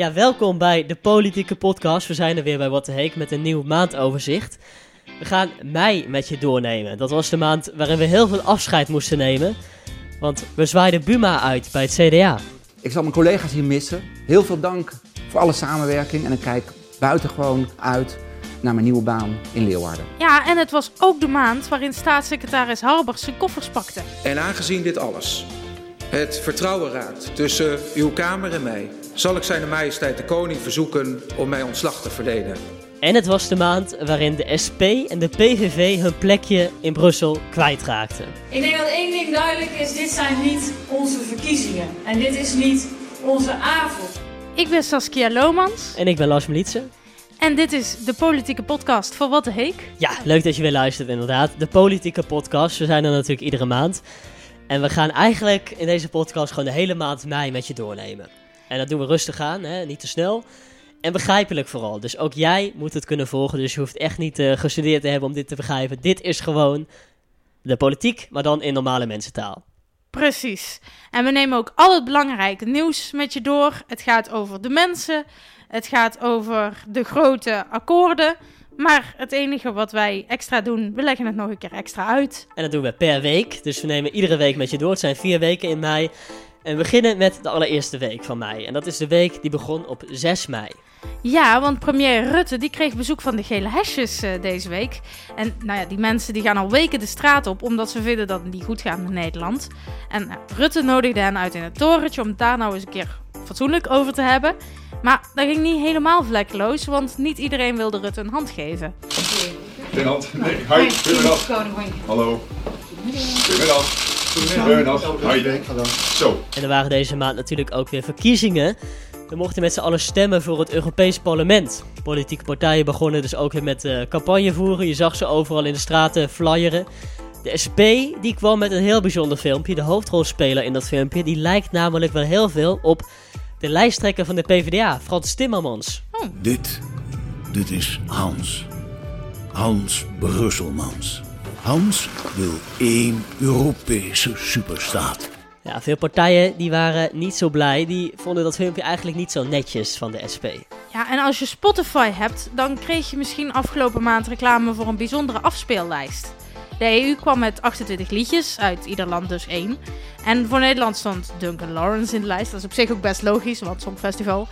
Ja, welkom bij de Politieke Podcast. We zijn er weer bij What the Heek met een nieuw maandoverzicht. We gaan mei met je doornemen. Dat was de maand waarin we heel veel afscheid moesten nemen. Want we zwaaiden Buma uit bij het CDA. Ik zal mijn collega's hier missen. Heel veel dank voor alle samenwerking en ik kijk buitengewoon uit naar mijn nieuwe baan in Leeuwarden. Ja, en het was ook de maand waarin staatssecretaris Harbers zijn koffers pakte. En aangezien dit alles het vertrouwen raadt tussen uw Kamer en mij, zal ik zijn majesteit de koning verzoeken om mij ontslag te verlenen. En het was de maand waarin de SP en de PVV hun plekje in Brussel kwijtraakten. Ik denk dat één ding duidelijk is: dit zijn niet onze verkiezingen. En dit is niet onze avond. Ik ben Saskia Lomans En ik ben Lars Militsen. en dit is de politieke podcast voor Wat de Heek. Ja, leuk dat je weer luistert inderdaad. De Politieke Podcast. We zijn er natuurlijk iedere maand. En we gaan eigenlijk in deze podcast gewoon de hele maand mei met je doornemen. En dat doen we rustig aan, hè? niet te snel. En begrijpelijk vooral. Dus ook jij moet het kunnen volgen. Dus je hoeft echt niet eh, gestudeerd te hebben om dit te begrijpen. Dit is gewoon de politiek, maar dan in normale mensentaal. Precies. En we nemen ook al het belangrijke nieuws met je door. Het gaat over de mensen. Het gaat over de grote akkoorden. Maar het enige wat wij extra doen, we leggen het nog een keer extra uit. En dat doen we per week. Dus we nemen iedere week met je door. Het zijn vier weken in mei. En we beginnen met de allereerste week van mei. En dat is de week die begon op 6 mei. Ja, want premier Rutte die kreeg bezoek van de gele hesjes eh, deze week. En nou ja, die mensen die gaan al weken de straat op omdat ze vinden dat het niet goed gaat met Nederland. En nou, Rutte nodigde hen uit in het torentje om het daar nou eens een keer fatsoenlijk over te hebben. Maar dat ging niet helemaal vlekkeloos, want niet iedereen wilde Rutte een hand geven. Goedenavond. Nee, hi, goedemiddag. Hallo. Goedemiddag. Zo. En er waren deze maand natuurlijk ook weer verkiezingen. We mochten met z'n allen stemmen voor het Europees Parlement. Politieke partijen begonnen dus ook weer met eh, campagne voeren. Je zag ze overal in de straten flyeren. De SP die kwam met een heel bijzonder filmpje. De hoofdrolspeler in dat filmpje die lijkt namelijk wel heel veel op de lijsttrekker van de PvdA, Frans Timmermans. Dit, dit is Hans. Hans Brusselmans. Hans wil één Europese superstaat. Ja, veel partijen die waren niet zo blij. Die vonden dat filmpje eigenlijk niet zo netjes van de SP. Ja, en als je Spotify hebt, dan kreeg je misschien afgelopen maand reclame voor een bijzondere afspeellijst. De EU kwam met 28 liedjes, uit ieder land dus één. En voor Nederland stond Duncan Lawrence in de lijst. Dat is op zich ook best logisch, want Songfestival.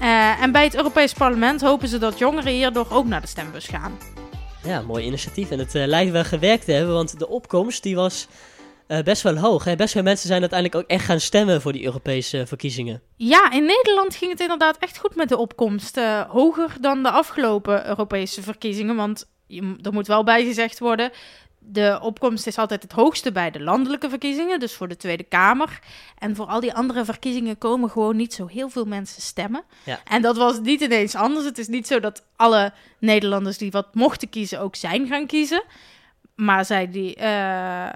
Eh en bij het Europees Parlement hopen ze dat jongeren hierdoor ook naar de stembus gaan. Ja, mooi initiatief. En het eh, lijkt wel gewerkt te hebben, want de opkomst die was eh, best wel hoog. Hè? Best veel mensen zijn uiteindelijk ook echt gaan stemmen voor die Europese verkiezingen. Ja, in Nederland ging het inderdaad echt goed met de opkomst. Eh, hoger dan de afgelopen Europese verkiezingen. Want je, er moet wel bij gezegd worden. De opkomst is altijd het hoogste bij de landelijke verkiezingen, dus voor de Tweede Kamer. En voor al die andere verkiezingen komen gewoon niet zo heel veel mensen stemmen. Ja. En dat was niet ineens anders. Het is niet zo dat alle Nederlanders die wat mochten kiezen ook zijn gaan kiezen. Maar zij die eh,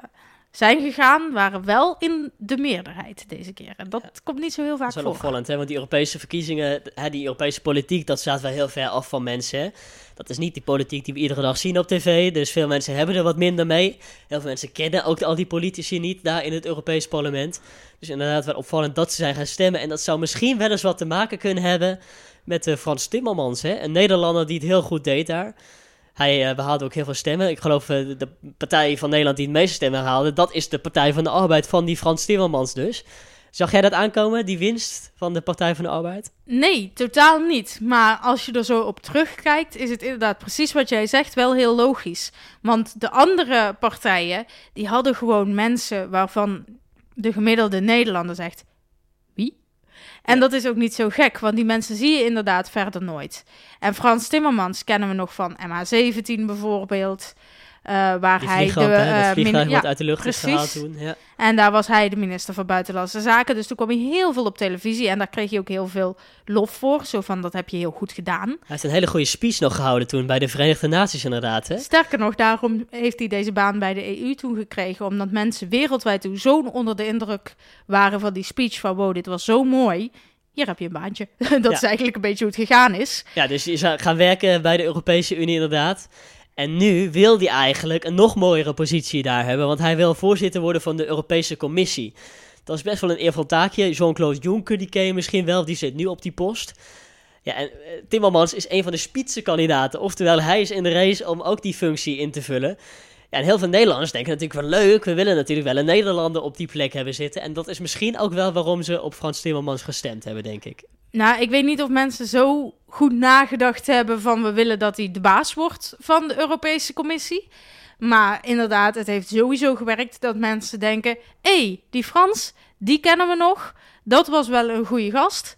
zijn gegaan, waren wel in de meerderheid deze keer. En dat komt niet zo heel vaak Dat is wel voor. opvallend, hè? want die Europese verkiezingen, hè, die Europese politiek, dat staat wel heel ver af van mensen. Dat is niet die politiek die we iedere dag zien op tv, dus veel mensen hebben er wat minder mee. Heel veel mensen kennen ook al die politici niet daar in het Europees parlement. Dus inderdaad wel opvallend dat ze zijn gaan stemmen. En dat zou misschien wel eens wat te maken kunnen hebben met eh, Frans Timmermans, hè? een Nederlander die het heel goed deed daar. Hij eh, behaalde ook heel veel stemmen. Ik geloof eh, de partij van Nederland die het meeste stemmen haalde, dat is de Partij van de Arbeid van die Frans Timmermans dus. Zag jij dat aankomen, die winst van de Partij van de Arbeid? Nee, totaal niet. Maar als je er zo op terugkijkt, is het inderdaad precies wat jij zegt wel heel logisch. Want de andere partijen, die hadden gewoon mensen waarvan de gemiddelde Nederlander zegt? En dat is ook niet zo gek, want die mensen zie je inderdaad verder nooit. En Frans Timmermans kennen we nog van MH17 bijvoorbeeld. Eh, waar Die hij de, hè, eh, min- ja, uit de lucht is gehaald precies. toen. Ja. En daar was hij de minister van Buitenlandse Zaken. Dus toen kwam hij heel veel op televisie. En daar kreeg hij ook heel veel lof voor. Zo van, dat heb je heel goed gedaan. Hij heeft een hele goede speech nog gehouden toen bij de Verenigde Naties inderdaad. Hè? Sterker nog, daarom heeft hij deze baan bij de EU toen gekregen. Omdat mensen wereldwijd toen zo onder de indruk waren van die speech. Van wow, dit was zo mooi. Hier heb je een baantje. dat Ja. is eigenlijk een beetje hoe het gegaan is. Ja, dus je zou gaan werken bij de Europese Unie inderdaad. En nu wil hij eigenlijk een nog mooiere positie daar hebben, want hij wil voorzitter worden van de Europese Commissie. Dat is best wel een eervol taakje. Jean-Claude Juncker, die ken je misschien wel, die zit nu op die post. Ja, en uh, Timmermans is een van de spitsenkandidaten. Oftewel, hij is in de race om ook die functie in te vullen. Ja, en heel veel Nederlanders denken natuurlijk wel leuk. We willen natuurlijk wel een Nederlander op die plek hebben zitten. En dat is misschien ook wel waarom ze op Frans Timmermans gestemd hebben, denk ik. Nou, ik weet niet of mensen zo goed nagedacht hebben van we willen dat hij de baas wordt van de Europese Commissie. Maar inderdaad, het heeft sowieso gewerkt dat mensen denken: hé, hey, die Frans, die kennen we nog. Dat was wel een goede gast.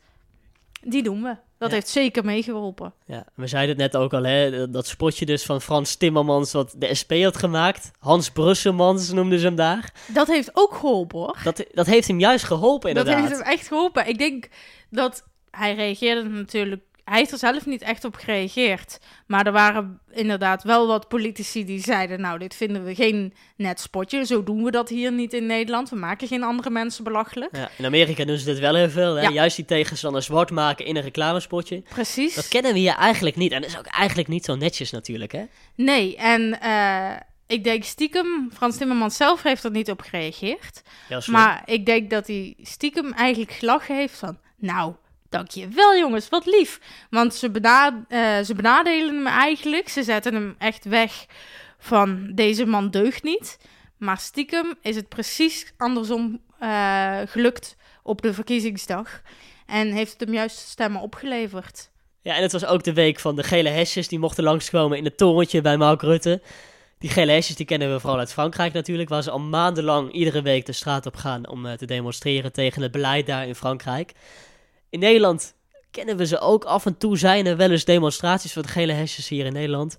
Die doen we. Dat heeft zeker meegeholpen. Ja, we zeiden het net ook al, hè, dat spotje dus van Frans Timmermans wat de SP had gemaakt. Hans Brusselmans noemden ze hem daar. Dat heeft ook geholpen hoor. Dat, dat heeft hem juist geholpen inderdaad. Dat heeft hem echt geholpen. Ik denk dat hij reageerde natuurlijk hij heeft er zelf niet echt op gereageerd. Maar er waren inderdaad wel wat politici die zeiden: Nou, dit vinden we geen net spotje. Zo doen we dat hier niet in Nederland. We maken geen andere mensen belachelijk. Ja, in Amerika doen ze dit wel heel veel. Hè? Ja. Juist die tegenstander zwart maken in een reclamespotje. Precies. Dat kennen we hier eigenlijk niet. En dat is ook eigenlijk niet zo netjes natuurlijk, hè? Nee, en. Uh, ik denk stiekem, Frans Timmermans zelf heeft er niet op gereageerd. Maar ik denk dat hij stiekem eigenlijk gelachen heeft van... Nou, Dankjewel jongens, wat lief. Want ze, uh, ze benadelen hem eigenlijk. Ze zetten hem echt weg van deze man deugt niet. Maar stiekem is het precies andersom uh, gelukt op de verkiezingsdag. En heeft het hem juist stemmen opgeleverd. Ja, en het was ook de week van de gele hesjes. Die mochten langskomen in het torentje bij Mark Rutte. Die gele hesjes die kennen we vooral uit Frankrijk natuurlijk. Waar ze al maandenlang iedere week de straat op gaan om uh, te demonstreren tegen het beleid daar in Frankrijk. In Nederland kennen we ze ook. Af en toe zijn er wel eens demonstraties voor de gele hesjes hier in Nederland.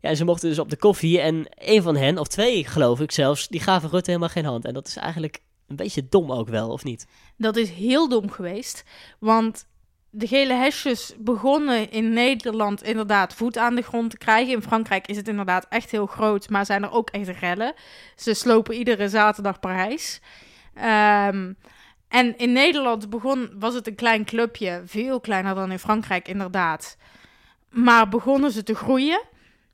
Ja, en ze mochten dus op de koffie. En een van hen, of twee geloof ik zelfs, die gaven Rutte helemaal geen hand. En dat is eigenlijk een beetje dom ook wel, of niet? Dat is heel dom geweest. Want de gele hesjes begonnen in Nederland inderdaad voet aan de grond te krijgen. In Frankrijk is het inderdaad echt heel groot, maar zijn er ook echt rellen. Ze slopen iedere zaterdag Parijs. Um, en in Nederland begon, was het een klein clubje, veel kleiner dan in Frankrijk inderdaad. Maar begonnen ze te groeien.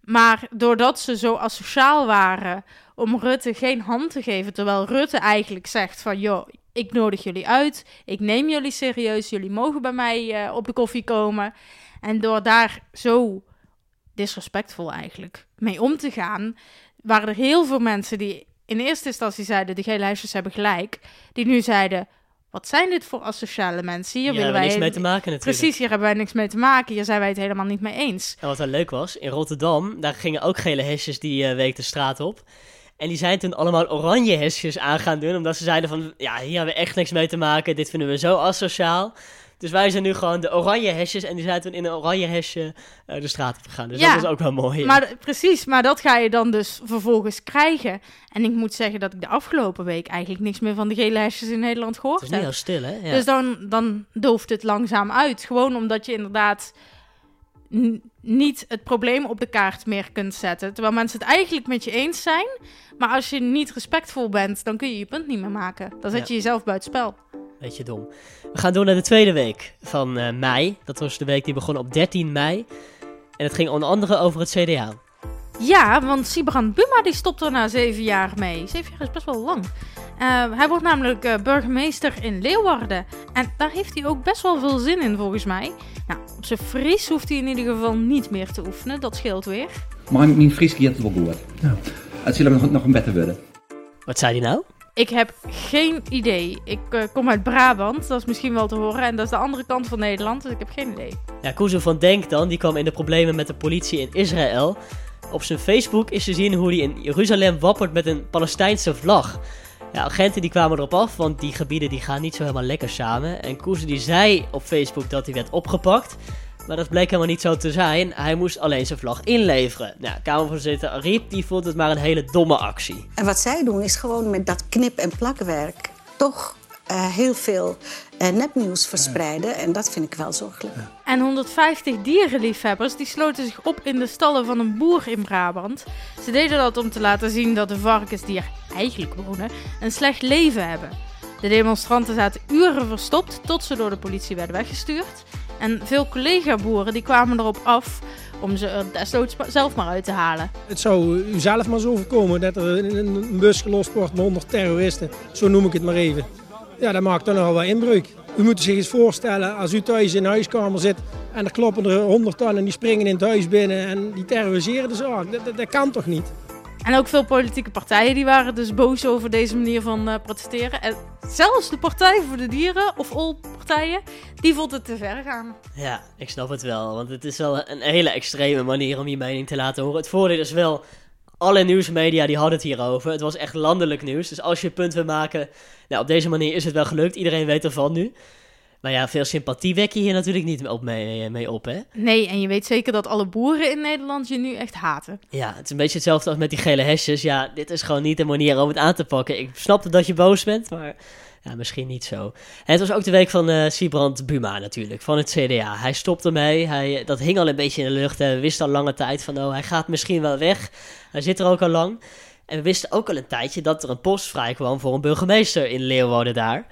Maar doordat ze zo asociaal waren om Rutte geen hand te geven, terwijl Rutte eigenlijk zegt van joh, ik nodig jullie uit, ik neem jullie serieus, jullie mogen bij mij uh, op de koffie komen. En door daar zo disrespectvol eigenlijk mee om te gaan, waren er heel veel mensen die in eerste instantie zeiden de gele hebben gelijk, die nu zeiden wat zijn dit voor asociale mensen? Hier, willen wij niks mee te maken natuurlijk. Precies, hier hebben wij niks mee te maken. Hier zijn wij het helemaal niet mee eens. En wat wel leuk was, in Rotterdam, daar gingen ook gele hesjes die uh, week de straat op. En die zijn toen allemaal oranje hesjes aan gaan doen, omdat ze zeiden van, ja, hier hebben we echt niks mee te maken. Dit vinden we zo asociaal. Dus wij zijn nu gewoon de oranje hesjes. En die zijn toen in een oranje hesje uh, de straat op gegaan. Dus ja, dat was ook wel mooi. Maar precies, maar dat ga je dan dus vervolgens krijgen. En ik moet zeggen dat ik de afgelopen week eigenlijk niks meer van de gele hesjes in Nederland gehoord heb. Het is niet heel stil, hè? Ja. Dus dan, dan dooft het langzaam uit. Gewoon omdat je inderdaad niet het probleem op de kaart meer kunt zetten. Terwijl mensen het eigenlijk met je eens zijn. Maar als je niet respectvol bent, dan kun je je punt niet meer maken. Dan zet je jezelf buitenspel. Beetje dom. We gaan door naar de tweede week van uh, mei. Dat was de week die begon op 13 mei. En het ging onder andere over het CDA. Ja, want Sibrand Buma die stopt er na zeven jaar mee. Zeven jaar is best wel lang. Uh, hij wordt namelijk uh, burgemeester in Leeuwarden. En daar heeft hij ook best wel veel zin in, volgens mij. Nou, op zijn Fries hoeft hij in ieder geval niet meer te oefenen. Dat scheelt weer. Maar mijn Fries gaat het wel goed. Ja. Het zal nog, nog een beter worden. Wat zei hij nou? Ik heb geen idee. Ik uh, kom uit Brabant, dat is misschien wel te horen. En dat is de andere kant van Nederland, dus ik heb geen idee. Ja, Kuzo van Denk dan, die kwam in de problemen met de politie in Israël. Op zijn Facebook is te zien hoe hij in Jeruzalem wappert met een Palestijnse vlag. Ja, agenten die kwamen erop af, want die gebieden die gaan niet zo helemaal lekker samen. En Kuzo die zei op Facebook dat hij werd opgepakt. Maar dat bleek helemaal niet zo te zijn. Hij moest alleen zijn vlag inleveren. Nou, Kamervoorzitter Ariep die vond het maar een hele domme actie. En wat zij doen is gewoon met dat knip- en plakwerk toch uh, heel veel uh, nepnieuws verspreiden. En dat vind ik wel zorgelijk. En 150 dierenliefhebbers die sloten zich op in de stallen van een boer in Brabant. Ze deden dat om te laten zien dat de varkens die er eigenlijk wonen een slecht leven hebben. De demonstranten zaten uren verstopt tot ze door de politie werden weggestuurd. En veel collega-boeren die kwamen erop af om ze er zelf maar uit te halen. Het zou u zelf maar zo voorkomen dat er een bus gelost wordt met 100 terroristen. Zo noem ik het maar even. ja, dat maakt dan nogal wel inbreuk. U moet zich eens voorstellen, als u thuis in de huiskamer zit en er kloppen er honderd en die springen in het huis binnen en die terroriseren de zaak. Dat kan toch niet? En ook veel politieke partijen die waren dus boos over deze manier van uh, protesteren. En zelfs de Partij voor de Dieren, of al partijen, die vond het te ver gaan. Ja, ik snap het wel. Want het is wel een hele extreme manier om je mening te laten horen. Het voordeel is wel, alle nieuwsmedia die hadden het hierover. Het was echt landelijk nieuws. Dus als je een punt wil maken, nou, op deze manier is het wel gelukt. Iedereen weet ervan nu. Maar ja, veel sympathie wek je hier natuurlijk niet op mee, mee op, hè? Nee, en je weet zeker dat alle boeren in Nederland je nu echt haten. Ja, het is een beetje hetzelfde als met die gele hesjes. Ja, dit is gewoon niet de manier om het aan te pakken. Ik snap dat je boos bent, maar ja, misschien niet zo. En het was ook de week van uh, Sibrand Buma natuurlijk, van het CDA. Hij stopte mee, hij, dat hing al een beetje in de lucht. En we wisten al lange tijd van, oh, hij gaat misschien wel weg. Hij zit er ook al lang. En we wisten ook al een tijdje dat er een post vrij kwam voor een burgemeester in Leeuwarden daar.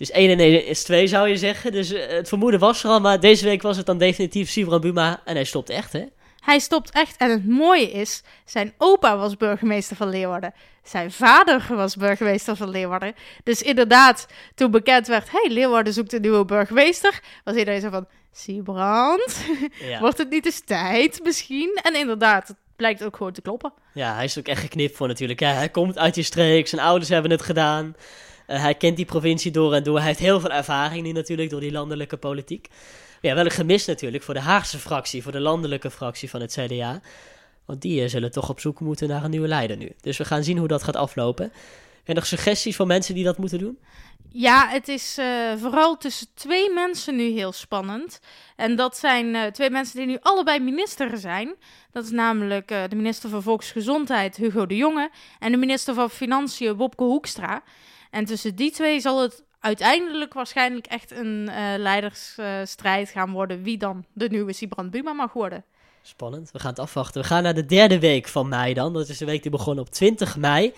Dus 1 en 1 is 2 zou je zeggen. Dus uh, het vermoeden was er al, maar deze week was het dan definitief Sibrand Buma. En hij stopt echt, hè? Hij stopt echt. En het mooie is, zijn opa was burgemeester van Leeuwarden. Zijn vader was burgemeester van Leeuwarden. Dus inderdaad, toen bekend werd, hey, Leeuwarden zoekt een nieuwe burgemeester, was iedereen zo van, Siebrand, ja. wordt het niet eens tijd misschien? En inderdaad, het blijkt ook gewoon te kloppen. Ja, hij is ook echt geknipt voor natuurlijk. Hij komt uit die streek, zijn ouders hebben het gedaan. Uh, hij kent die provincie door en door. Hij heeft heel veel ervaring nu natuurlijk door die landelijke politiek. Ja, wel een gemis natuurlijk voor de Haagse fractie, voor de landelijke fractie van het CDA. Want die uh, zullen toch op zoek moeten naar een nieuwe leider nu. Dus we gaan zien hoe dat gaat aflopen. En nog suggesties van mensen die dat moeten doen? Ja, het is uh, vooral tussen twee mensen nu heel spannend. En dat zijn twee mensen die nu allebei minister zijn. Dat is namelijk de minister van Volksgezondheid, Hugo de Jonge, en de minister van Financiën, Bobke Hoekstra. En tussen die twee zal het uiteindelijk waarschijnlijk echt een uh, leidersstrijd gaan worden wie dan de nieuwe Sibrand Buma mag worden. Spannend, we gaan het afwachten. We gaan naar de derde week van mei dan. Dat is de week die begon op 20 mei.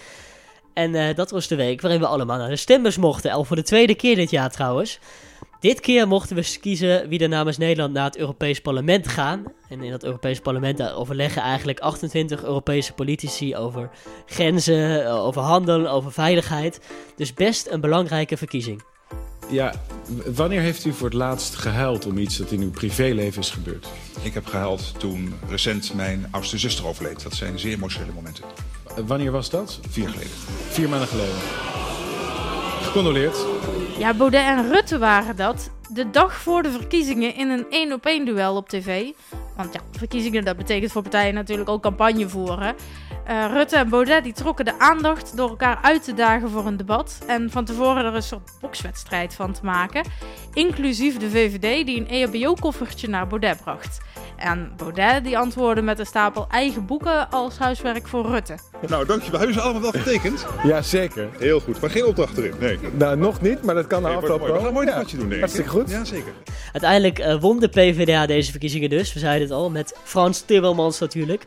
En uh, dat was de week waarin we allemaal naar de stembus mochten. Al voor de tweede keer dit jaar trouwens. Dit keer mochten we kiezen wie er namens Nederland naar het Europees Parlement gaan. En in dat Europees Parlement overleggen eigenlijk 28 Europese politici over grenzen, eh, over handel, over veiligheid. Dus best een belangrijke verkiezing. Ja, wanneer heeft u voor het laatst gehuild om iets dat in uw privéleven is gebeurd? Ik heb gehuild toen recent mijn oudste zuster overleed. Dat zijn zeer emotionele momenten. Wanneer was dat? Vier geleden. Vier maanden geleden. Ja, Baudet en Rutte waren dat. De dag voor de verkiezingen in een één op één duel op tv. Want ja, verkiezingen dat betekent voor partijen natuurlijk ook campagne voeren. Uh, Rutte en Baudet die trokken de aandacht door elkaar uit te dagen voor een debat. En van tevoren er een soort bokswedstrijd van te maken. Inclusief de VVD die een EHBO-koffertje naar Baudet bracht. En Baudet die antwoordde met een stapel eigen boeken als huiswerk voor Rutte. Nou, dankjewel. Hebben ze allemaal wel getekend? ja, zeker. Heel goed. Maar geen opdracht erin? Nee. Nou, nog niet, maar dat kan nee, afloop wel. We gaan een mooi debatje doen, denk ik. Hartstikke goed. Ja, zeker. Uiteindelijk uh, won de PvdA deze verkiezingen dus. We zeiden het al, met Frans Timmermans natuurlijk.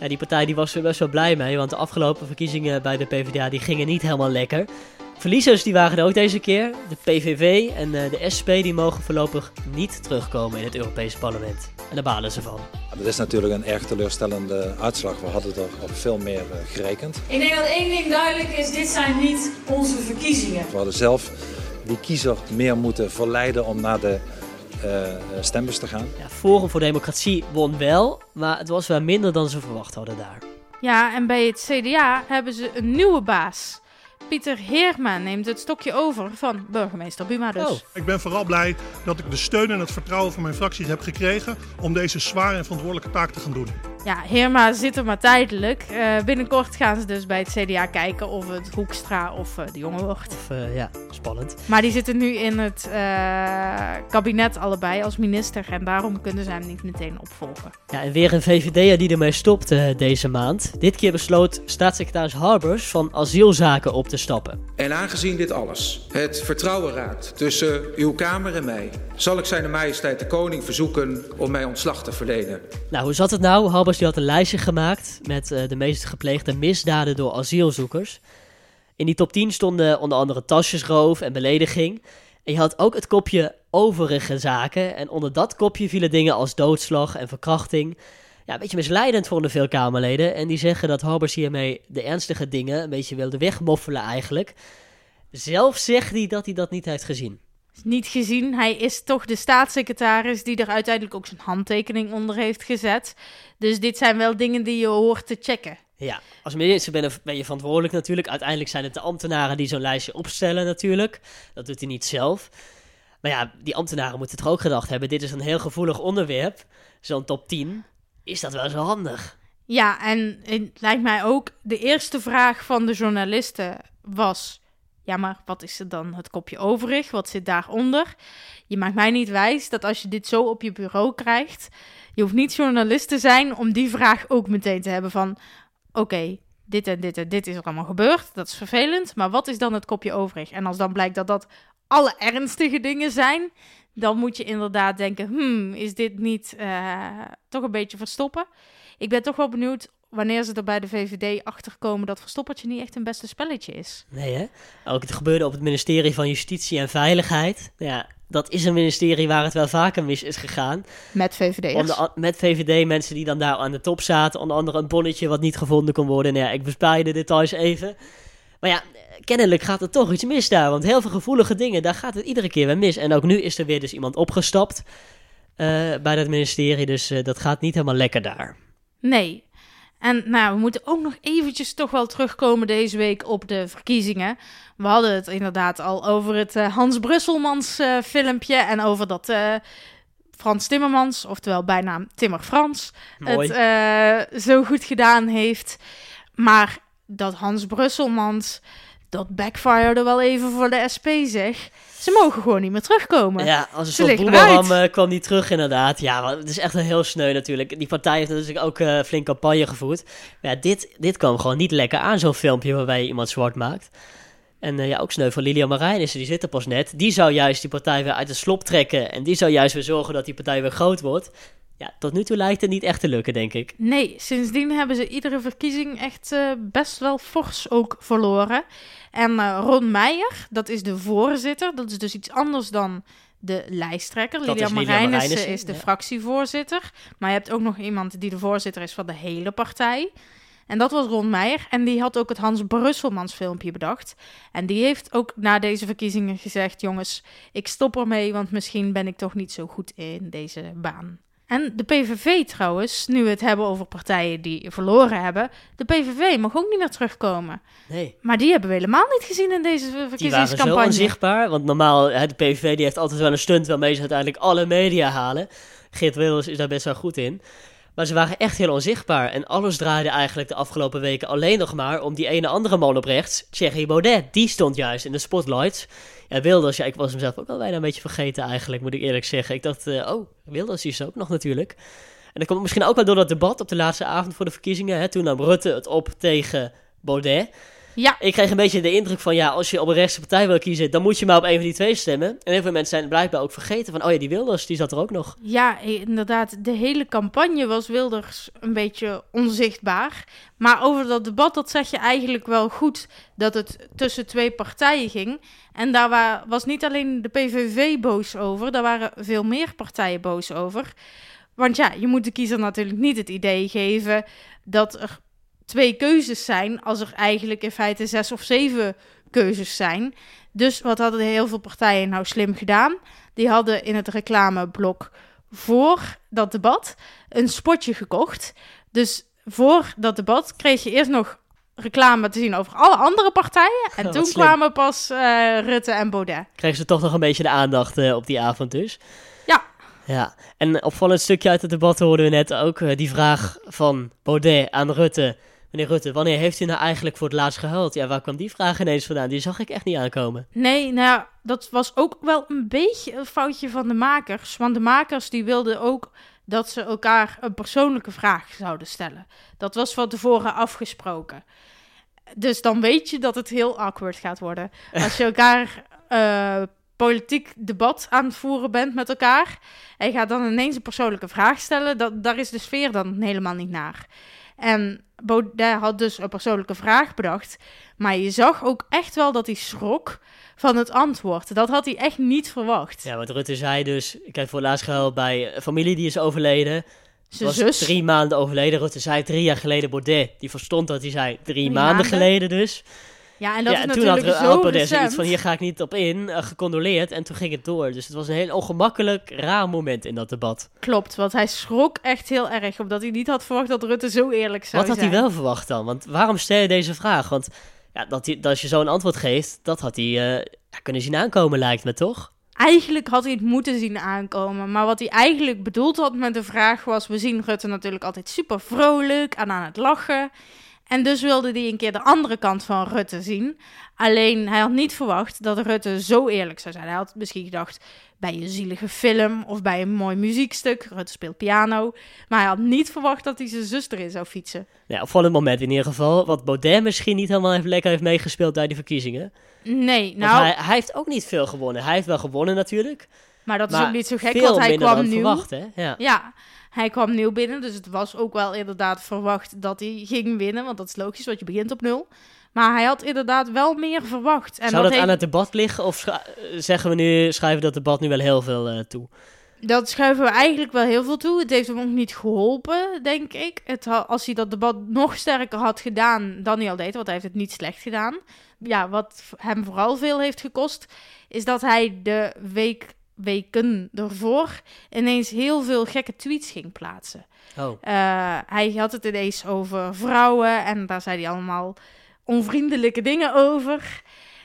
Ja, die partij die was er best wel blij mee, want de afgelopen verkiezingen bij de PvdA die gingen niet helemaal lekker. Verliezers die waren er ook deze keer. De PVV en uh, de SP die mogen voorlopig niet terugkomen in het Europese parlement. En daar balen ze van. Dat is natuurlijk een erg teleurstellende uitslag. We hadden er op veel meer uh, gerekend. Ik denk dat één ding duidelijk is, dit zijn niet onze verkiezingen. We hadden zelf die kiezer meer moeten verleiden om naar de uh, stembus te gaan. Ja, Forum voor Democratie won wel, maar het was wel minder dan ze verwacht hadden daar. Ja, en bij het CDA hebben ze een nieuwe baas. Pieter Heerma neemt het stokje over van burgemeester Buma dus. Oh. Ik ben vooral blij dat ik de steun en het vertrouwen van mijn fracties heb gekregen om deze zware en verantwoordelijke taak te gaan doen. Ja, Heerma zit er maar tijdelijk. Uh, binnenkort gaan ze dus bij het CDA kijken of het Hoekstra of uh, de jongen wordt. Of, uh, ja, spannend. Maar die zitten nu in het kabinet allebei als minister en daarom kunnen ze hem niet meteen opvolgen. Ja, en weer een VVD'er die ermee stopt deze maand. Dit keer besloot staatssecretaris Harbers van asielzaken op te stappen. En aangezien dit alles het vertrouwen raakt tussen uw Kamer en mij, zal ik zijn majesteit de koning verzoeken om mij ontslag te verlenen. Nou, hoe zat het nou? Harbers die had een lijstje gemaakt met uh, de meest gepleegde misdaden door asielzoekers. In die top 10 stonden onder andere tasjesroof en belediging. En je had ook het kopje overige zaken. En onder dat kopje vielen dingen als doodslag en verkrachting. Ja, een beetje misleidend vonden veel Kamerleden. En die zeggen dat Harbers hiermee de ernstige dingen een beetje wilde wegmoffelen eigenlijk. zelf zegt hij dat hij dat niet heeft gezien. Niet gezien. Hij is toch de staatssecretaris die er uiteindelijk ook zijn handtekening onder heeft gezet. Dus dit zijn wel dingen die je hoort te checken. Ja, als minister ben, ben je verantwoordelijk natuurlijk. Uiteindelijk zijn het de ambtenaren die zo'n lijstje opstellen natuurlijk. Dat doet hij niet zelf. Maar ja, die ambtenaren moeten toch ook gedacht hebben... dit is een heel gevoelig onderwerp, zo'n top 10. Is dat wel zo handig? Ja, en het lijkt mij ook... de eerste vraag van de journalisten was... ja, maar wat is er dan het kopje overig? Wat zit daaronder? Je maakt mij niet wijs dat als je dit zo op je bureau krijgt... je hoeft niet journalist te zijn om die vraag ook meteen te hebben van... oké, dit en dit en dit is er allemaal gebeurd. Dat is vervelend. Maar wat is dan het kopje overig? En als dan blijkt dat dat alle ernstige dingen zijn, dan moet je inderdaad denken: hmm, is dit niet uh, toch een beetje verstoppen? Ik ben toch wel benieuwd wanneer ze er bij de VVD achter komen dat verstoppertje niet echt een beste spelletje is. Nee, hè? Ook het gebeurde op het ministerie van Justitie en Veiligheid. Ja, dat is een ministerie waar het wel vaker mis is gegaan. Met VVD'ers. Met VVD-mensen die dan daar aan de top zaten. Onder andere een bonnetje wat niet gevonden kon worden. Nou ja, ik bespaar je de details even. Maar ja, kennelijk gaat er toch iets mis daar. Want heel veel gevoelige dingen, daar gaat het iedere keer weer mis. En ook nu is er weer dus iemand opgestapt uh, bij dat ministerie. Dus uh, dat gaat niet helemaal lekker daar. Nee. En nou, we moeten ook nog eventjes toch wel terugkomen deze week op de verkiezingen. We hadden het inderdaad al over het uh, Hans Brusselmans filmpje en over dat Frans Timmermans, oftewel bijnaam Timmer Frans, Mooi. het zo goed gedaan heeft. Maar dat Hans Brusselmans, dat backfired wel even voor de SP, zeg. Ze mogen gewoon niet meer terugkomen. Ja, als een soort boemerang uh, kwam die terug inderdaad. Ja, het is echt een heel sneu natuurlijk. Die partij heeft natuurlijk ook uh, flink campagne gevoerd. Maar ja, dit, dit kwam gewoon niet lekker aan, zo'n filmpje waarbij je iemand zwart maakt. En uh, ja, ook sneu van Lilian Marijnissen, die zit er pas net. Die zou juist die partij weer uit de slop trekken. En die zou juist weer zorgen dat die partij weer groot wordt ja, tot nu toe lijkt het niet echt te lukken, denk ik. Nee, sindsdien hebben ze iedere verkiezing echt uh, best wel fors ook verloren. En uh, Ron Meijer, dat is de voorzitter. Dat is dus iets anders dan de lijsttrekker. Lilian Marijnissen is de fractievoorzitter. Maar je hebt ook nog iemand die de voorzitter is van de hele partij. En dat was Ron Meijer. En die had ook het Hans Brusselmans filmpje bedacht. En die heeft ook na deze verkiezingen gezegd: jongens, ik stop ermee, want misschien ben ik toch niet zo goed in deze baan. En de PVV trouwens, nu we het hebben over partijen die verloren hebben, de PVV mag ook niet meer terugkomen. Nee. Maar die hebben we helemaal niet gezien in deze verkiezingscampagne. Die waren zo onzichtbaar, want normaal, de PVV die heeft altijd wel een stunt waarmee ze uiteindelijk alle media halen. Geert Wilders is daar best wel goed in. Maar ze waren echt heel onzichtbaar. En alles draaide eigenlijk de afgelopen weken alleen nog maar om die ene andere man op rechts, Thierry Baudet. Die stond juist in de spotlights. Ja, Wilders, ja, ik was hem zelf ook al bijna een beetje vergeten eigenlijk, moet ik eerlijk zeggen. Ik dacht, uh, oh, Wilders is ook nog natuurlijk. En dat komt misschien ook wel door dat debat op de laatste avond voor de verkiezingen. Hè? Toen nam Rutte het op tegen Baudet. Ja. Ik kreeg een beetje de indruk van, ja, als je op een rechtse partij wil kiezen, dan moet je maar op een van die twee stemmen. En heel veel mensen zijn blijkbaar ook vergeten van, oh ja, die Wilders, die zat er ook nog. Ja, inderdaad. De hele campagne was Wilders een beetje onzichtbaar. Maar over dat debat, dat zeg je eigenlijk wel goed, dat het tussen twee partijen ging. En daar was niet alleen de PVV boos over, daar waren veel meer partijen boos over. Want ja, je moet de kiezer natuurlijk niet het idee geven dat er twee keuzes zijn, als er eigenlijk in feite zes of zeven keuzes zijn. Dus wat hadden heel veel partijen nou slim gedaan? Die hadden in het reclameblok voor dat debat een spotje gekocht. Dus voor dat debat kreeg je eerst nog reclame te zien over alle andere partijen. En toen kwamen pas uh, Rutte en Baudet. Kregen ze toch nog een beetje de aandacht uh, op die avond dus? Ja. Ja, en opvallend stukje uit het debat hoorden we net ook uh, die vraag van Baudet aan Rutte. Rutte, wanneer heeft u nou eigenlijk voor het laatst gehuild? Ja, waar kwam die vraag ineens vandaan? Die zag ik echt niet aankomen. Nee, nou, dat was ook wel een beetje een foutje van de makers. Want de makers die wilden ook dat ze elkaar een persoonlijke vraag zouden stellen. Dat was van tevoren afgesproken. Dus dan weet je dat het heel awkward gaat worden. Als je elkaar uh, politiek debat aan het voeren bent met elkaar. En je gaat dan ineens een persoonlijke vraag stellen. Dat, daar is de sfeer dan helemaal niet naar. En Baudet had dus een persoonlijke vraag bedacht. Maar je zag ook echt wel dat hij schrok van het antwoord. Dat had hij echt niet verwacht. Ja, want Rutte zei dus... Ik heb voor laatst gehuild bij een familie die is overleden. Zijn zus. drie maanden overleden. Rutte zei drie jaar geleden Baudet. Die verstond dat hij zei drie, maanden, geleden dus. Ja, en dat is toen had recent. zoiets van, hier ga ik niet op in, eh, gecondoleerd. En toen ging het door. Dus het was een heel ongemakkelijk, raar moment in dat debat. Klopt, want hij schrok echt heel erg, omdat hij niet had verwacht dat Rutte zo eerlijk zou Wat had zijn. hij wel verwacht dan? Want waarom stel je deze vraag? Want ja, dat, hij, dat als je zo'n antwoord geeft, dat had hij eh, kunnen zien aankomen, lijkt me toch? Eigenlijk had hij het moeten zien aankomen. Maar wat hij eigenlijk bedoeld had met de vraag was... we zien Rutte natuurlijk altijd super vrolijk en aan het lachen. En dus wilde hij een keer de andere kant van Rutte zien. Alleen hij had niet verwacht dat Rutte zo eerlijk zou zijn. Hij had misschien gedacht bij een zielige film of bij een mooi muziekstuk. Rutte speelt piano. Maar hij had niet verwacht dat hij zijn zuster in zou fietsen. Ja, opvallend moment in ieder geval. Wat Baudet misschien niet helemaal heeft, lekker heeft meegespeeld bij die verkiezingen. Nee, nou... hij, hij heeft ook niet veel gewonnen. Hij heeft wel gewonnen natuurlijk. Maar dat is ook niet zo gek, want hij kwam nieuw. verwacht, hè? Ja. Ja, hij kwam nieuw binnen, dus het was ook wel inderdaad verwacht dat hij ging winnen, want dat is logisch, want je begint op nul. Maar hij had inderdaad wel meer verwacht. En Zou dat, heeft- aan het debat liggen? Of zeggen we nu, schrijven we dat debat nu wel heel veel eh, toe? Dat schuiven we eigenlijk wel heel veel toe. Het heeft hem ook niet geholpen, denk ik. Het als hij dat debat nog sterker had gedaan dan hij al deed, want hij heeft het niet slecht gedaan. Ja, wat hem vooral veel heeft gekost, is dat hij de week, weken ervoor ineens heel veel gekke tweets ging plaatsen. Oh. Eh, hij had het ineens over vrouwen en daar zei hij allemaal onvriendelijke dingen over.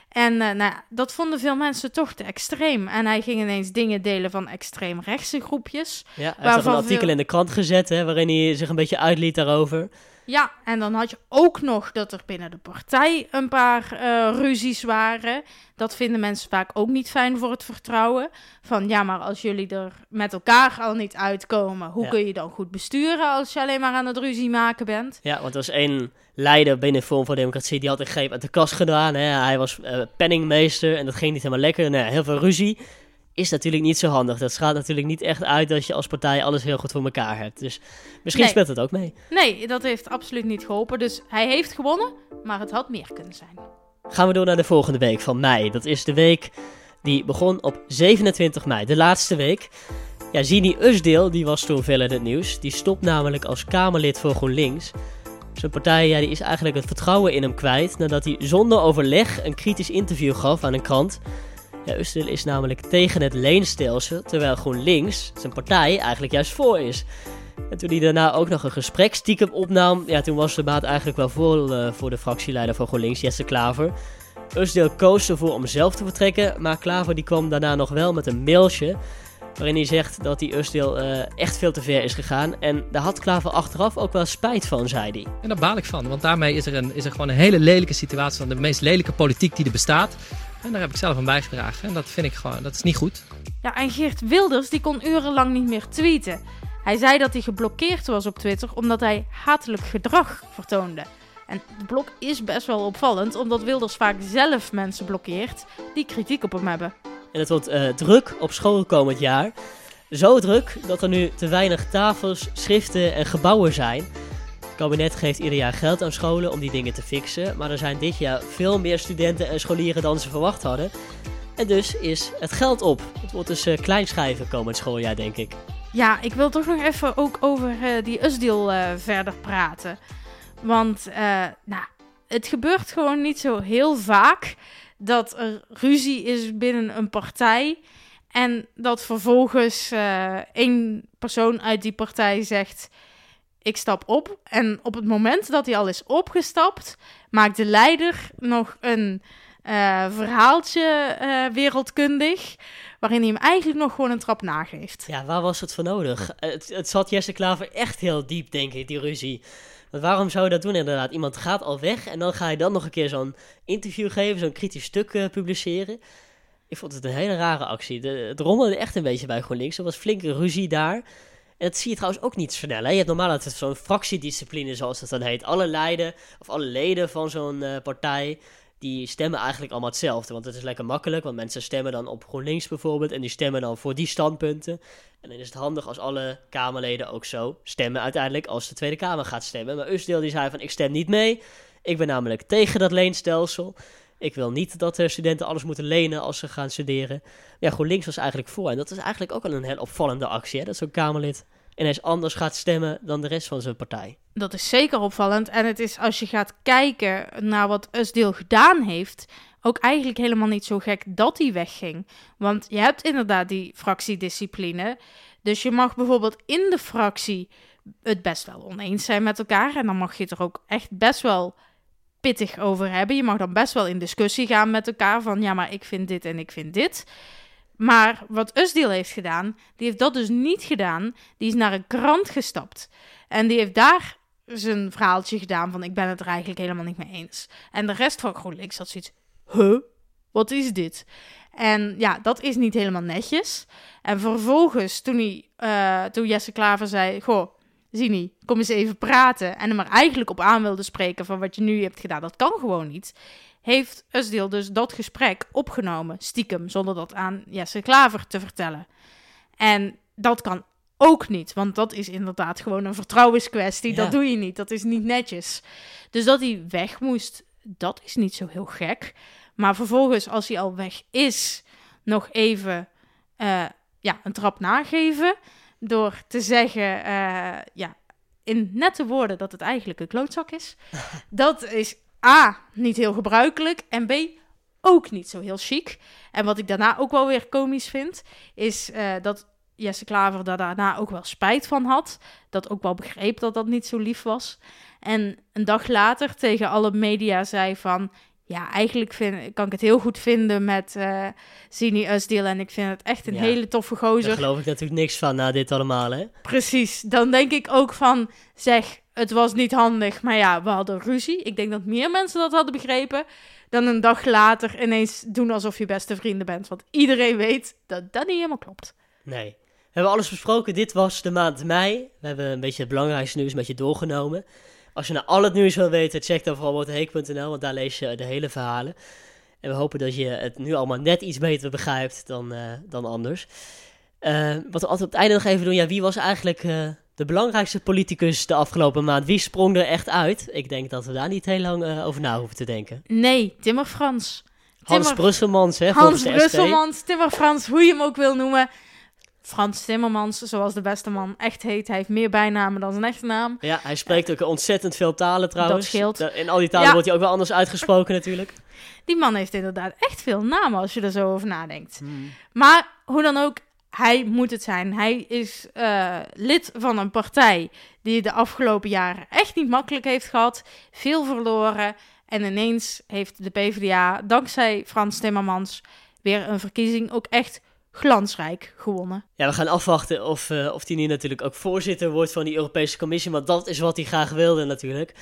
En eh, nou, dat vonden veel mensen toch te extreem. En hij ging ineens dingen delen van extreemrechtse groepjes. Ja, hij heeft een artikel veel- in de krant gezet, hè, waarin hij zich een beetje uitliet daarover. Ja, en dan had je ook nog dat er binnen de partij een paar eh, ruzies waren. Dat vinden mensen vaak ook niet fijn voor het vertrouwen. Van ja, maar als jullie er met elkaar al niet uitkomen, hoe Ja. kun je dan goed besturen als je alleen maar aan het ruzie maken bent? Ja, want er was één leider binnen Forum voor Democratie, die had een greep uit de kast gedaan. Hè. Hij was eh, penningmeester en dat ging niet helemaal lekker. Nou, heel veel ruzie is natuurlijk niet zo handig. Dat gaat natuurlijk niet echt uit dat je als partij alles heel goed voor elkaar hebt. Dus misschien Nee. speelt het ook mee. Nee, dat heeft absoluut niet geholpen. Dus hij heeft gewonnen, maar het had meer kunnen zijn. Gaan we door naar de volgende week van mei. Dat is de week die begon op 27 mei, de laatste week. Ja, Zini Usdeel, die was toen veel in het nieuws. Die stopt namelijk als Kamerlid voor GroenLinks. Zijn partij ja, die is eigenlijk het vertrouwen in hem kwijt nadat hij zonder overleg een kritisch interview gaf aan een krant. Ja, Usdeel is namelijk tegen het leenstelsel, terwijl GroenLinks, zijn partij, eigenlijk juist voor is. En toen hij daarna ook nog een gesprek stiekem opnam, ja, toen was de baat eigenlijk wel vol eh, voor de fractieleider van GroenLinks, Jesse Klaver. Usdeel koos ervoor om zelf te vertrekken, maar Klaver die kwam daarna nog wel met een mailtje. Waarin hij zegt dat die Usdeel eh, echt veel te ver is gegaan. En daar had Klaver achteraf ook wel spijt van, zei hij. En daar baal ik van, want daarmee is er, een, is er gewoon een hele lelijke situatie van de meest lelijke politiek die er bestaat. En daar heb ik zelf aan bijgedragen. En dat vind ik gewoon, dat is niet goed. Ja, en Geert Wilders die kon urenlang niet meer tweeten. Hij zei dat hij geblokkeerd was op Twitter omdat hij hatelijk gedrag vertoonde. En de blok is best wel opvallend, omdat Wilders vaak zelf mensen blokkeert die kritiek op hem hebben. En het wordt eh, druk op school komend jaar. Zo druk dat er nu te weinig tafels, schriften en gebouwen zijn. Kabinet geeft ieder jaar geld aan scholen om die dingen te fixen. Maar er zijn dit jaar veel meer studenten en scholieren dan ze verwacht hadden. En dus is het geld op. Het wordt dus eh, kleinschrijven komend schooljaar, denk ik. Ja, ik wil toch nog even ook over eh, die Usdeal eh, verder praten. Want nou, het gebeurt gewoon niet zo heel vaak dat er ruzie is binnen een partij. En dat vervolgens één persoon uit die partij zegt: Ik stap op. En op het moment dat hij al is opgestapt, maakt de leider nog een eh, verhaaltje eh, wereldkundig. Waarin hij hem eigenlijk nog gewoon een trap nageeft. Ja, waar was het voor nodig? Het, het zat Jesse Klaver echt heel diep, denk ik, die ruzie. Want waarom zou je dat doen inderdaad? Iemand gaat al weg en dan ga je dan nog een keer zo'n interview geven, zo'n kritisch stuk eh, publiceren. Ik vond het een hele rare actie. De, het rommelde echt een beetje bij GroenLinks. Er was flinke ruzie daar. En dat zie je trouwens ook niet snel. Hè? Je hebt normaal altijd zo'n fractiediscipline, zoals dat dan heet. Alle leiden, of alle leden van zo'n eh, partij, die stemmen eigenlijk allemaal hetzelfde. Want het is lekker makkelijk, want mensen stemmen dan op GroenLinks bijvoorbeeld. En die stemmen dan voor die standpunten. En dan is het handig als alle Kamerleden ook zo stemmen uiteindelijk als de Tweede Kamer gaat stemmen. Maar Usdeel die zei van ik stem niet mee. Ik ben namelijk tegen dat leenstelsel. Ik wil niet dat de studenten alles moeten lenen als ze gaan studeren. Ja, GroenLinks was eigenlijk voor. En dat is eigenlijk ook al een heel opvallende actie, hè? dat zo'n Kamerlid ineens anders gaat stemmen dan de rest van zijn partij. Dat is zeker opvallend. En het is als je gaat kijken naar wat Usdeel gedaan heeft, ook eigenlijk helemaal niet zo gek dat hij wegging. Want je hebt inderdaad die fractiediscipline. Dus je mag bijvoorbeeld in de fractie het best wel oneens zijn met elkaar. En dan mag je het er ook echt best wel pittig over hebben. Je mag dan best wel in discussie gaan met elkaar van ja, maar ik vind dit en ik vind dit. Maar wat Usdeel heeft gedaan, die heeft dat dus niet gedaan. Die is naar een krant gestapt. En die heeft daar zijn verhaaltje gedaan van ik ben het er eigenlijk helemaal niet mee eens. En de rest van GroenLinks had zoiets, huh, wat is dit? En ja, dat is niet helemaal netjes. En vervolgens, toen, hij, uh, toen Jesse Klaver zei, goh, Zini, kom eens even praten. En hem er eigenlijk op aan wilde spreken van wat je nu hebt gedaan, dat kan gewoon niet. Heeft Usdeel dus dat gesprek opgenomen, stiekem, zonder dat aan Jesse Klaver te vertellen. En dat kan ook niet, want dat is inderdaad gewoon een vertrouwenskwestie. Dat doe je niet, dat is niet netjes. Dus dat hij weg moest, dat is niet zo heel gek. Maar vervolgens, als hij al weg is, nog even uh, ja, een trap nageven. Door te zeggen, uh, ja, in nette woorden, dat het eigenlijk een klootzak is. dat is A, niet heel gebruikelijk. En B, ook niet zo heel chic. En wat ik daarna ook wel weer komisch vind, is uh, dat Jesse Klaver daar daarna ook wel spijt van had. Dat ook wel begreep dat dat niet zo lief was. En een dag later tegen alle media zei van... Ja, eigenlijk vind, kan ik het heel goed vinden met uh, Zini Usdeel. En ik vind het echt een Ja. hele toffe gozer. Daar geloof ik natuurlijk niks van na dit allemaal, hè? Precies. Dan denk ik ook van, zeg, het was niet handig, maar ja, we hadden ruzie. Ik denk dat meer mensen dat hadden begrepen dan een dag later ineens doen alsof je beste vrienden bent. Want iedereen weet dat dat niet helemaal klopt. Nee. We hebben alles besproken. Dit was de maand mei. We hebben een beetje het belangrijkste nieuws een beetje doorgenomen. Als je nou al het nieuws wil weten, check dan vooral woteheek.nl, want daar lees je de hele verhalen. En we hopen dat je het nu allemaal net iets beter begrijpt dan, eh, dan anders. Eh, wat we altijd op het einde nog even doen, ja, wie was eigenlijk eh, de belangrijkste politicus de afgelopen maand? Wie sprong er echt uit? Ik denk dat we daar niet heel lang over na hoeven te denken. Nee, Timmer Frans. Hans Timmer- Brusselmans, hè, Hans. Brusselmans, Timmer Frans, hoe je hem ook wil noemen. Frans Timmermans, zoals de beste man echt heet. Hij heeft meer bijnamen dan zijn echte naam. Ja, hij spreekt ook ontzettend veel talen trouwens. scheelt. Da- In al die talen Ja. wordt hij ook wel anders uitgesproken natuurlijk. Die man heeft inderdaad echt veel namen als je er zo over nadenkt. Maar hoe dan ook, hij moet het zijn. Hij is eh, lid van een partij die de afgelopen jaren echt niet makkelijk heeft gehad. Veel verloren. En ineens heeft de PvdA, dankzij Frans Timmermans, weer een verkiezing ook echt glansrijk gewonnen. Ja, we gaan afwachten of, eh, of hij nu natuurlijk ook voorzitter wordt van die Europese Commissie. Want dat is wat hij graag wilde natuurlijk.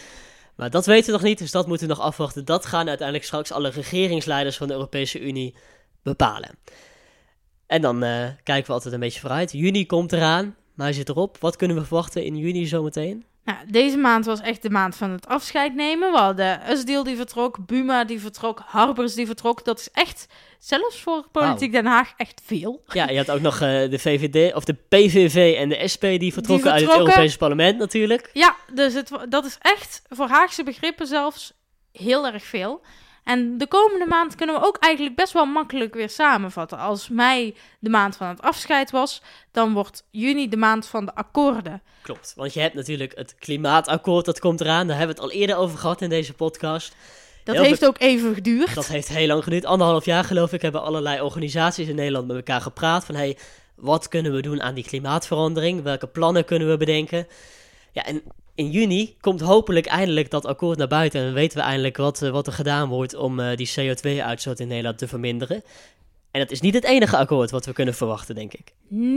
Maar dat weten we nog niet, dus dat moeten we nog afwachten. Dat gaan uiteindelijk straks alle regeringsleiders van de Europese Unie bepalen. En dan eh, kijken we altijd een beetje vooruit. Juni komt eraan, maar hij zit erop. Wat kunnen we verwachten in juni zometeen? Nou, deze maand was echt de maand van het afscheid nemen. We hadden Usdeel die vertrok, Buma die vertrok, Harbers die vertrok. Dat is echt, zelfs voor Politiek Den Haag, echt veel. Ja, je had ook nog eh, de VVD, of de PVV en de SP die vertrokken, uit het. Europese parlement natuurlijk. Ja, dus het, dat is echt voor Haagse begrippen zelfs heel erg veel. En de komende maand kunnen we ook eigenlijk best wel makkelijk weer samenvatten. Als mei de maand van het afscheid was, dan wordt juni de maand van de akkoorden. Klopt, want je hebt natuurlijk het klimaatakkoord, dat komt eraan. Daar hebben we het al eerder over gehad in deze podcast. Dat Heel heeft ook even geduurd. Dat heeft heel lang geduurd. Anderhalf jaar geloof ik hebben allerlei organisaties in Nederland met elkaar gepraat. Van hey, wat kunnen we doen aan die klimaatverandering? Welke plannen kunnen we bedenken? Ja, en in juni komt hopelijk eindelijk dat akkoord naar buiten. En weten we eindelijk wat, eh, wat er gedaan wordt om eh, die CO2-uitstoot in Nederland te verminderen. En dat is niet het enige akkoord wat we kunnen verwachten, denk ik.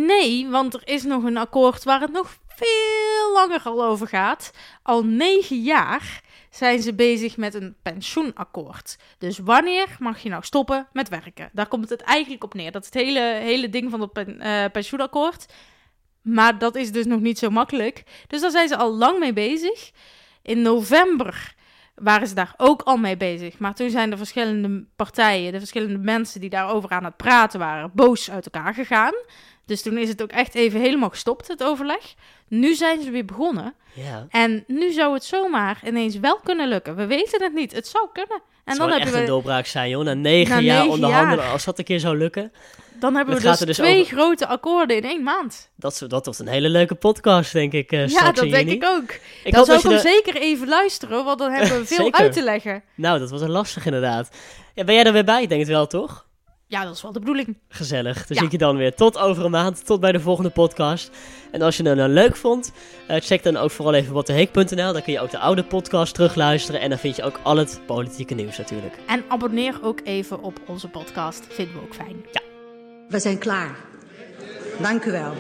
Nee, want er is nog een akkoord waar het nog veel langer al over gaat. Al negen jaar zijn ze bezig met een pensioenakkoord. Dus wanneer mag je nou stoppen met werken? Daar komt het eigenlijk op neer. Dat is het hele, hele ding van dat eh, pensioenakkoord. Maar dat is dus nog niet zo makkelijk. Dus daar zijn ze al lang mee bezig. In november waren ze daar ook al mee bezig. Maar toen zijn de verschillende partijen, de verschillende mensen die daarover aan het praten waren, boos uit elkaar gegaan. Dus toen is het ook echt even helemaal gestopt, het overleg. Nu zijn ze weer begonnen. Ja. En nu zou het zomaar ineens wel kunnen lukken. We weten het niet. Het zou kunnen. En Het dan zou echt je een doorbraak zijn, joh. Na negen Na jaar negen onderhandelen, jaar. als dat een keer zou lukken. Dan hebben we dus, dus twee over- grote akkoorden in één maand. Dat, dat wordt een hele leuke podcast, denk ik. eh, ja, dat denk ik ook. Ik dan zou ik hem de- zeker even luisteren, want dan hebben we veel uit te leggen. Nou, dat was een lastig inderdaad. Ja, ben jij er weer bij? Ik denk het wel, toch? Ja, dat is wel de bedoeling. Gezellig. Dan Ja. zie ik je dan weer tot over een maand. Tot bij de volgende podcast. En als je het nou leuk vond, eh, check dan ook vooral even watdeheek.nl. Daar kun je ook de oude podcast terugluisteren. En dan vind je ook al het politieke nieuws natuurlijk. En abonneer ook even op onze podcast. Vinden we ook fijn. We zijn klaar. Dank u wel.